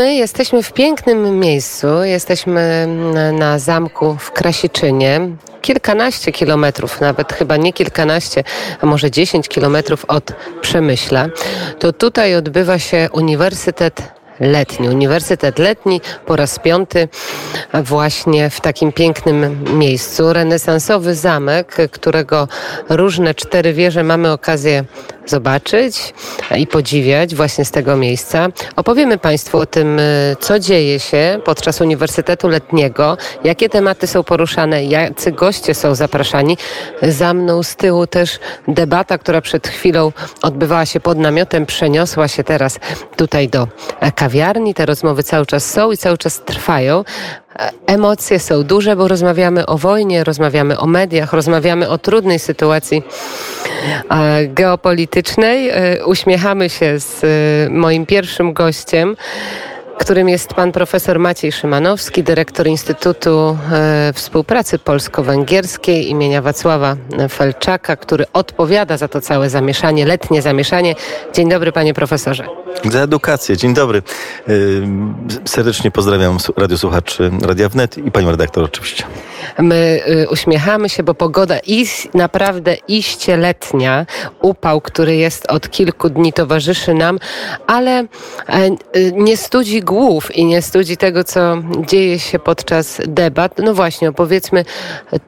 my jesteśmy w pięknym miejscu. Jesteśmy na zamku w Krasiczynie. Kilkanaście kilometrów, nawet chyba nie kilkanaście, a może dziesięć kilometrów od Przemyśla. To tutaj odbywa się Uniwersytet letni. Uniwersytet letni po raz piąty właśnie w takim pięknym miejscu. Renesansowy zamek, którego różne cztery wieże mamy okazję zobaczyć i podziwiać właśnie z tego miejsca. Opowiemy Państwu o tym, y, co dzieje się podczas Uniwersytetu Letniego, jakie tematy są poruszane, jacy goście są zapraszani. Za mną z tyłu też debata, która przed chwilą odbywała się pod namiotem, przeniosła się teraz tutaj do kawiarni. Te rozmowy cały czas są i cały czas trwają. Emocje są duże, bo rozmawiamy o wojnie, rozmawiamy o mediach, rozmawiamy o trudnej sytuacji geopolitycznej. E, uśmiechamy się z e, moim pierwszym gościem którym jest pan profesor Maciej Szymanowski, dyrektor Instytutu e, Współpracy Polsko-Węgierskiej imienia Wacława Felczaka, który odpowiada za to całe zamieszanie, letnie zamieszanie. Dzień dobry panie profesorze. Za edukację. Dzień dobry. Serdecznie pozdrawiam radiosłuchaczy Radia Wnet i panią redaktor oczywiście. My y, uśmiechamy się, bo pogoda ist naprawdę iście letnia. Upał, który jest od kilku dni towarzyszy nam, ale e, y, nie studzi głów i nie studzi tego, co dzieje się podczas debat. No właśnie, opowiedzmy,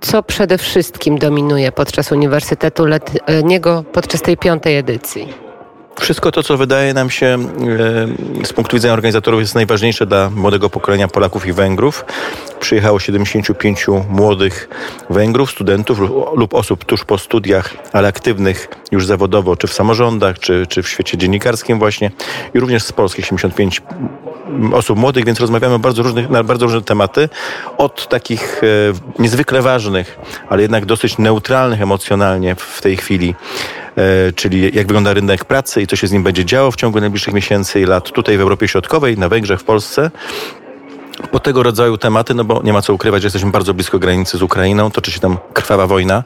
co przede wszystkim dominuje podczas Uniwersytetu Letniego podczas tej piątej edycji. Wszystko to, co wydaje nam się e, z punktu widzenia organizatorów jest najważniejsze dla młodego pokolenia Polaków i Węgrów. Przyjechało 75 młodych Węgrów, studentów lub osób tuż po studiach, ale aktywnych już zawodowo, czy w samorządach, czy, czy w świecie dziennikarskim właśnie. I również z Polski 75 osób młodych, więc rozmawiamy bardzo różnych, na bardzo różne tematy. Od takich e, niezwykle ważnych, ale jednak dosyć neutralnych emocjonalnie w tej chwili E, czyli jak wygląda rynek pracy i co się z nim będzie działo w ciągu najbliższych miesięcy i lat tutaj w Europie Środkowej, na Węgrzech, w Polsce po tego rodzaju tematy, no bo nie ma co ukrywać, że jesteśmy bardzo blisko granicy z Ukrainą, toczy się tam krwawa wojna,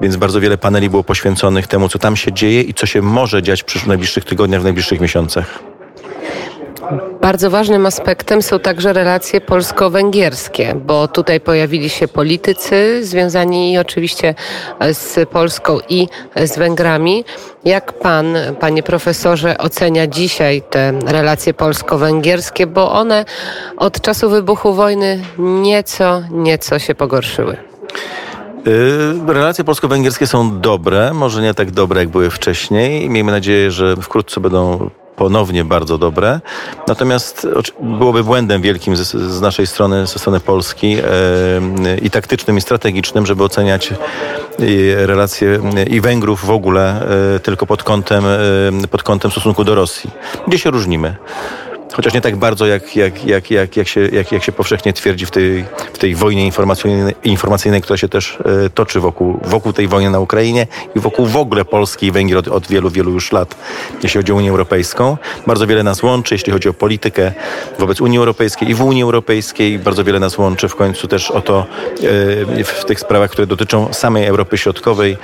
więc bardzo wiele paneli było poświęconych temu, co tam się dzieje i co się może dziać w najbliższych tygodniach, w najbliższych miesiącach. Bardzo ważnym aspektem są także relacje polsko-węgierskie, bo tutaj pojawili się politycy związani oczywiście z Polską i z Węgrami. Jak pan, panie profesorze, ocenia dzisiaj te relacje polsko-węgierskie, bo one od czasu wybuchu wojny nieco, nieco się pogorszyły? Y, relacje polsko-węgierskie są dobre, może nie tak dobre jak były wcześniej. Miejmy nadzieję, że wkrótce będą ponownie bardzo dobre. Natomiast byłoby błędem wielkim z, z naszej strony, ze strony Polski e, i taktycznym, i strategicznym, żeby oceniać relacje i Węgrów w ogóle e, tylko pod kątem, e, pod kątem stosunku do Rosji. Gdzie się różnimy? Chociaż nie tak bardzo, jak, jak, jak, jak, jak, się, jak, jak się powszechnie twierdzi w tej, w tej wojnie informacyjnej, informacyjnej, która się też e, toczy wokół, wokół tej wojny na Ukrainie i wokół w ogóle Polski i Węgier od, od wielu, wielu już lat, jeśli chodzi o Unię Europejską. Bardzo wiele nas łączy, jeśli chodzi o politykę wobec Unii Europejskiej i w Unii Europejskiej. Bardzo wiele nas łączy w końcu też o to e, w tych sprawach, które dotyczą samej Europy Środkowej.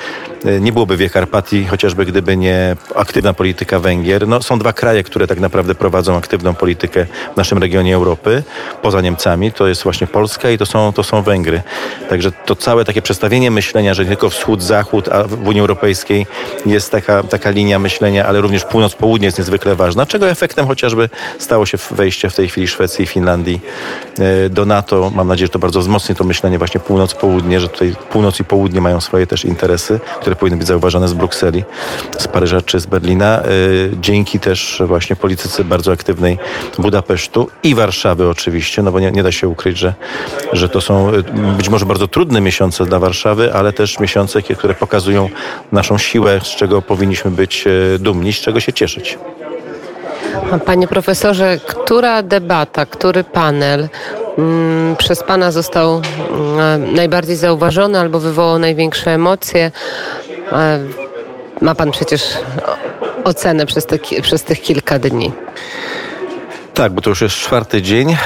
E, nie byłoby Wie Karpatii, chociażby gdyby nie aktywna polityka Węgier. No, są dwa kraje, które tak naprawdę prowadzą aktywną politykę w naszym regionie Europy, poza Niemcami, to jest właśnie Polska i to są, to są Węgry. Także to całe takie przestawienie myślenia, że nie tylko wschód-zachód, a w Unii Europejskiej jest taka, taka linia myślenia, ale również północ-południe jest niezwykle ważna, czego efektem chociażby stało się wejście w tej chwili Szwecji i Finlandii e, do NATO. Mam nadzieję, że to bardzo wzmocni to myślenie właśnie północ-południe, że tutaj północ i południe mają swoje też interesy, które powinny być zauważone z Brukseli, z Paryża czy z Berlina. E, dzięki też właśnie polityce bardzo aktywnej Budapesztu i Warszawy oczywiście, no bo nie, nie da się ukryć, że, że to są y, być może bardzo trudne miesiące dla Warszawy, ale też miesiące, które pokazują naszą siłę, z czego powinniśmy być y, dumni, z czego się cieszyć. Panie profesorze, która debata, który panel mm, przez Pana został mm, najbardziej zauważony albo wywołał największe emocje? E, ma Pan przecież ocenę przez, te, przez tych kilka dni. Tak, bo to już jest czwarty dzień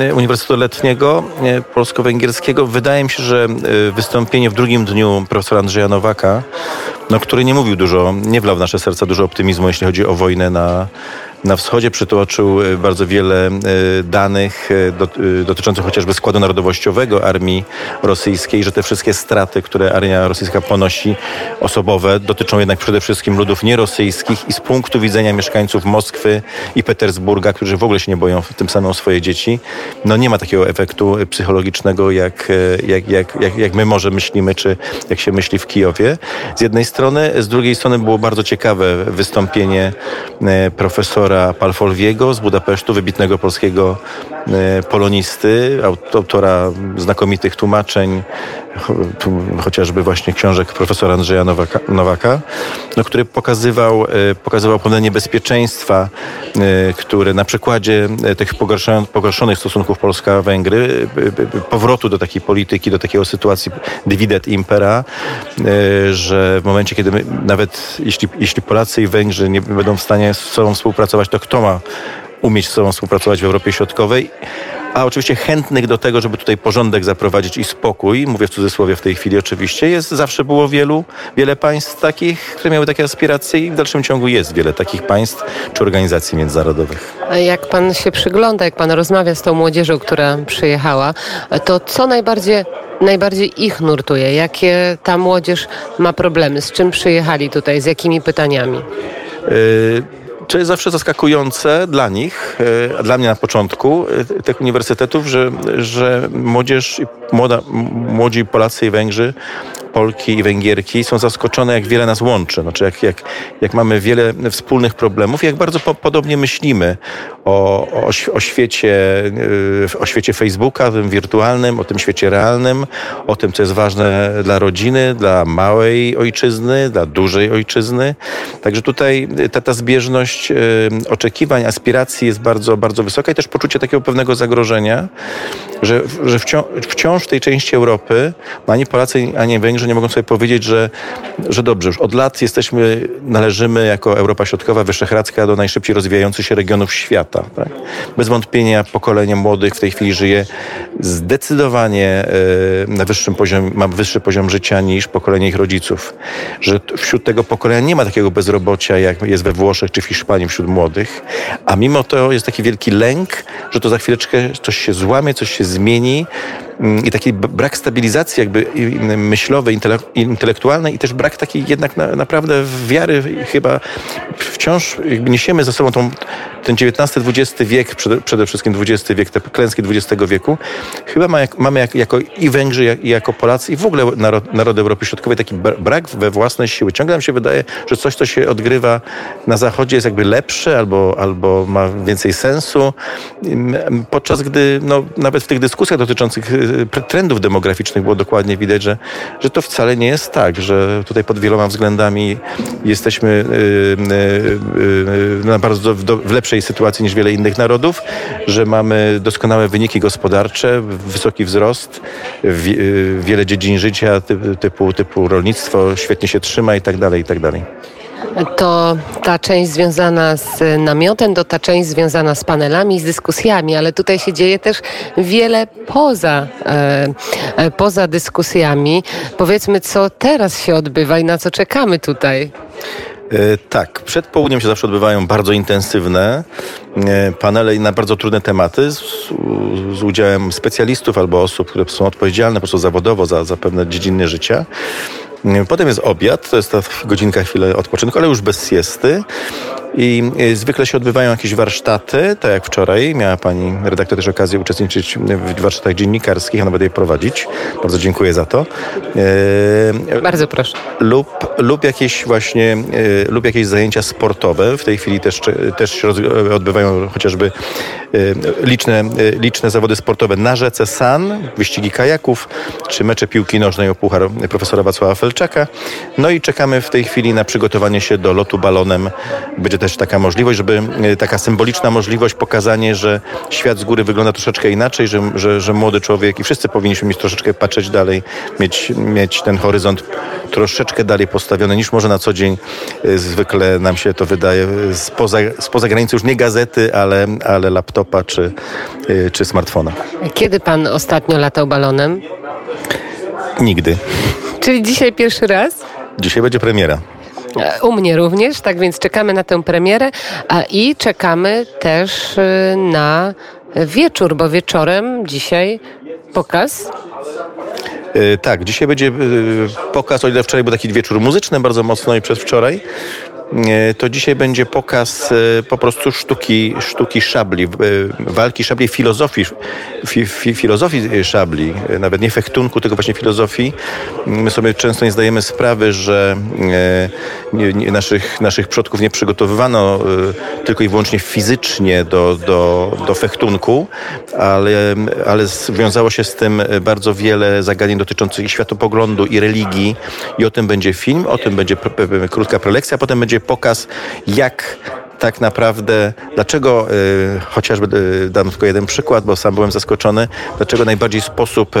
e, Uniwersytetu Letniego e, Polsko-Węgierskiego. Wydaje mi się, że e, wystąpienie w drugim dniu profesora Andrzeja Nowaka, no, który nie mówił dużo, nie wlał w nasze serca dużo optymizmu, jeśli chodzi o wojnę na, na wschodzie przytoczył bardzo wiele danych dotyczących chociażby składu narodowościowego armii rosyjskiej, że te wszystkie straty, które armia rosyjska ponosi osobowe, dotyczą jednak przede wszystkim ludów nierosyjskich i z punktu widzenia mieszkańców Moskwy i Petersburga, którzy w ogóle się nie boją tym samym o swoje dzieci, no nie ma takiego efektu psychologicznego, jak, jak, jak, jak, jak my może myślimy, czy jak się myśli w Kijowie. Z jednej strony, z drugiej strony było bardzo ciekawe wystąpienie e, profesora Palfolwiego z Budapesztu, wybitnego polskiego e, polonisty, autora znakomitych tłumaczeń chociażby właśnie książek profesora Andrzeja Nowaka, Nowaka no, który pokazywał, e, pokazywał pewne niebezpieczeństwa, e, które na przykładzie tych pogorszonych stosunków Polska-Węgry, powrotu do takiej polityki, do takiego sytuacji dividet impera, że w momencie, kiedy my, nawet jeśli, jeśli Polacy i Węgrzy nie będą w stanie z sobą współpracować, to kto ma umieć z sobą współpracować w Europie Środkowej? a oczywiście chętnych do tego, żeby tutaj porządek zaprowadzić i spokój, mówię w cudzysłowie w tej chwili oczywiście, jest, zawsze było wielu, wiele państw takich, które miały takie aspiracje i w dalszym ciągu jest wiele takich państw czy organizacji międzynarodowych. A jak pan się przygląda, jak pan rozmawia z tą młodzieżą, która przyjechała, to co najbardziej najbardziej ich nurtuje? Jakie ta młodzież ma problemy? Z czym przyjechali tutaj? Z jakimi pytaniami? Yy to jest zawsze zaskakujące dla nich, e, a dla mnie na początku e, tych uniwersytetów, że, że młodzież, młoda, młodzi Polacy i Węgrzy Polki i Węgierki są zaskoczone, jak wiele nas łączy. Znaczy, jak, jak, jak mamy wiele wspólnych problemów, jak bardzo po, podobnie myślimy o, o, o, świecie, y, o świecie Facebooka, tym wirtualnym, o tym świecie realnym, o tym, co jest ważne dla rodziny, dla małej ojczyzny, dla dużej ojczyzny. Także tutaj ta, ta zbieżność y, oczekiwań, aspiracji jest bardzo, bardzo wysoka i też poczucie takiego pewnego zagrożenia, że, że wciąż, wciąż w tej części Europy ani Polacy, ani Węgrzy że nie mogą sobie powiedzieć, że, że dobrze, już od lat jesteśmy, należymy jako Europa Środkowa, Wyszehradzka do najszybciej rozwijających się regionów świata. Tak? Bez wątpienia pokolenie młodych w tej chwili żyje zdecydowanie e, na wyższym poziomie, ma wyższy poziom życia niż pokolenie ich rodziców. Że wśród tego pokolenia nie ma takiego bezrobocia, jak jest we Włoszech czy w Hiszpanii wśród młodych, a mimo to jest taki wielki lęk, że to za chwileczkę coś się złamie, coś się zmieni, Mm, i taki brak stabilizacji jakby myślowej, intelektualnej i też brak takiej jednak na, naprawdę wiary chyba wciąż niesiemy ze sobą tą, ten XIX-XX wiek, przede, wszystkim XX wiek, te klęski XX wieku, chyba ma jak, mamy jak, jako i Węgrzy, jak, i jako Polacy i w ogóle narod, narody Europy Środkowej taki brak we własnej siły. Ciągle nam się wydaje, że coś, co się odgrywa na Zachodzie jest jakby lepsze albo, albo ma więcej sensu, podczas gdy no, nawet w tych dyskusjach dotyczących y, trendów demograficznych było dokładnie widać, że, że to wcale nie jest tak, że tutaj pod wieloma względami jesteśmy y, y, na bardzo w, w lepszej sytuacji niż wiele innych narodów, że mamy doskonałe wyniki gospodarcze, wysoki wzrost, wiele dziedzin życia typu, typu rolnictwo świetnie się trzyma i tak dalej, i tak dalej to ta część związana z namiotem, to ta część związana z panelami, z dyskusjami, ale tutaj się dzieje też wiele poza, e, e, poza dyskusjami. Powiedzmy, co teraz się odbywa i na co czekamy tutaj. E, tak, przed południem się zawsze odbywają bardzo intensywne panele na bardzo trudne tematy z, z, udziałem specjalistów albo osób, które są odpowiedzialne po prostu zawodowo za, za pewne dziedziny życia. Potem jest obiad, to jest ta godzinka, chwilę odpoczynku, ale już bez siesty. I y, zwykle się odbywają jakieś warsztaty, tak jak wczoraj. Miała pani redaktor też okazję uczestniczyć w warsztatach dziennikarskich, a nawet je prowadzić. Bardzo dziękuję za to. E, Bardzo proszę. Lub, lub jakieś właśnie, e, lub jakieś zajęcia sportowe. W tej chwili też, też się odbywają chociażby e, liczne, liczne zawody sportowe na rzece San, wyścigi kajaków, czy mecze piłki nożnej o puchar profesora Wacława Felczaka. No i czekamy w tej chwili na przygotowanie się do lotu balonem. Będzie też taka możliwość, żeby e, taka symboliczna możliwość, pokazanie, że świat z góry wygląda troszeczkę inaczej, że, że, że młody człowiek i wszyscy powinniśmy mieć troszeczkę patrzeć dalej, mieć, mieć ten horyzont troszeczkę dalej postawiony niż może na co dzień zwykle nam się to wydaje spoza, spoza granicy już nie gazety, ale, ale laptopa czy, e, czy smartfona. Kiedy pan ostatnio latał balonem? Nigdy. Czyli dzisiaj pierwszy raz? Dzisiaj będzie premiera. E, U mnie również, tak więc czekamy na tę premierę a i czekamy też y, na wieczór, bo wieczorem dzisiaj pokaz. E, Tak, dzisiaj będzie pokaz, o ile wczoraj był taki wieczór muzyczny bardzo mocno i przedwczoraj, e, to dzisiaj będzie pokaz e, po prostu sztuki, sztuki szabli, e, walki szabli, filozofii, fi, fi, filozofii szabli, e, nawet nie fechtunku, tylko właśnie filozofii. My sobie często nie zdajemy sprawy, że e, nie, nie, naszych, naszych przodków nie przygotowywano e, tylko i wyłącznie fizycznie do, do, do fechtunku, ale, ale związało się z tym bardzo wiele zagadnień dotyczących światopoglądu i religii i o tym będzie film, o tym będzie krótka prelekcja, a potem będzie pokaz, jak tak naprawdę, dlaczego, y, chociażby y, dam tylko jeden przykład, bo sam byłem zaskoczony, dlaczego najbardziej sposób y,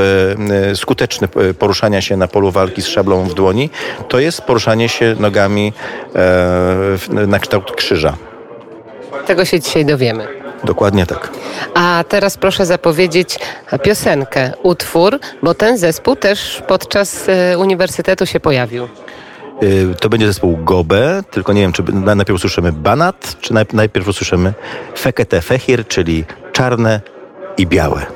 y, skuteczny y, poruszania się na polu walki z szablą w dłoni, to jest poruszanie się nogami e, na kształt krzyża. Tego się dzisiaj dowiemy. Dokładnie tak. A teraz proszę zapowiedzieć piosenkę, utwór, bo ten zespół też podczas e, uniwersytetu się pojawił. Y, To będzie zespół Gobe, tylko nie wiem, czy na- najpierw usłyszymy Banat, czy naj- najpierw usłyszymy Fekete Fehir, czyli czarne i białe.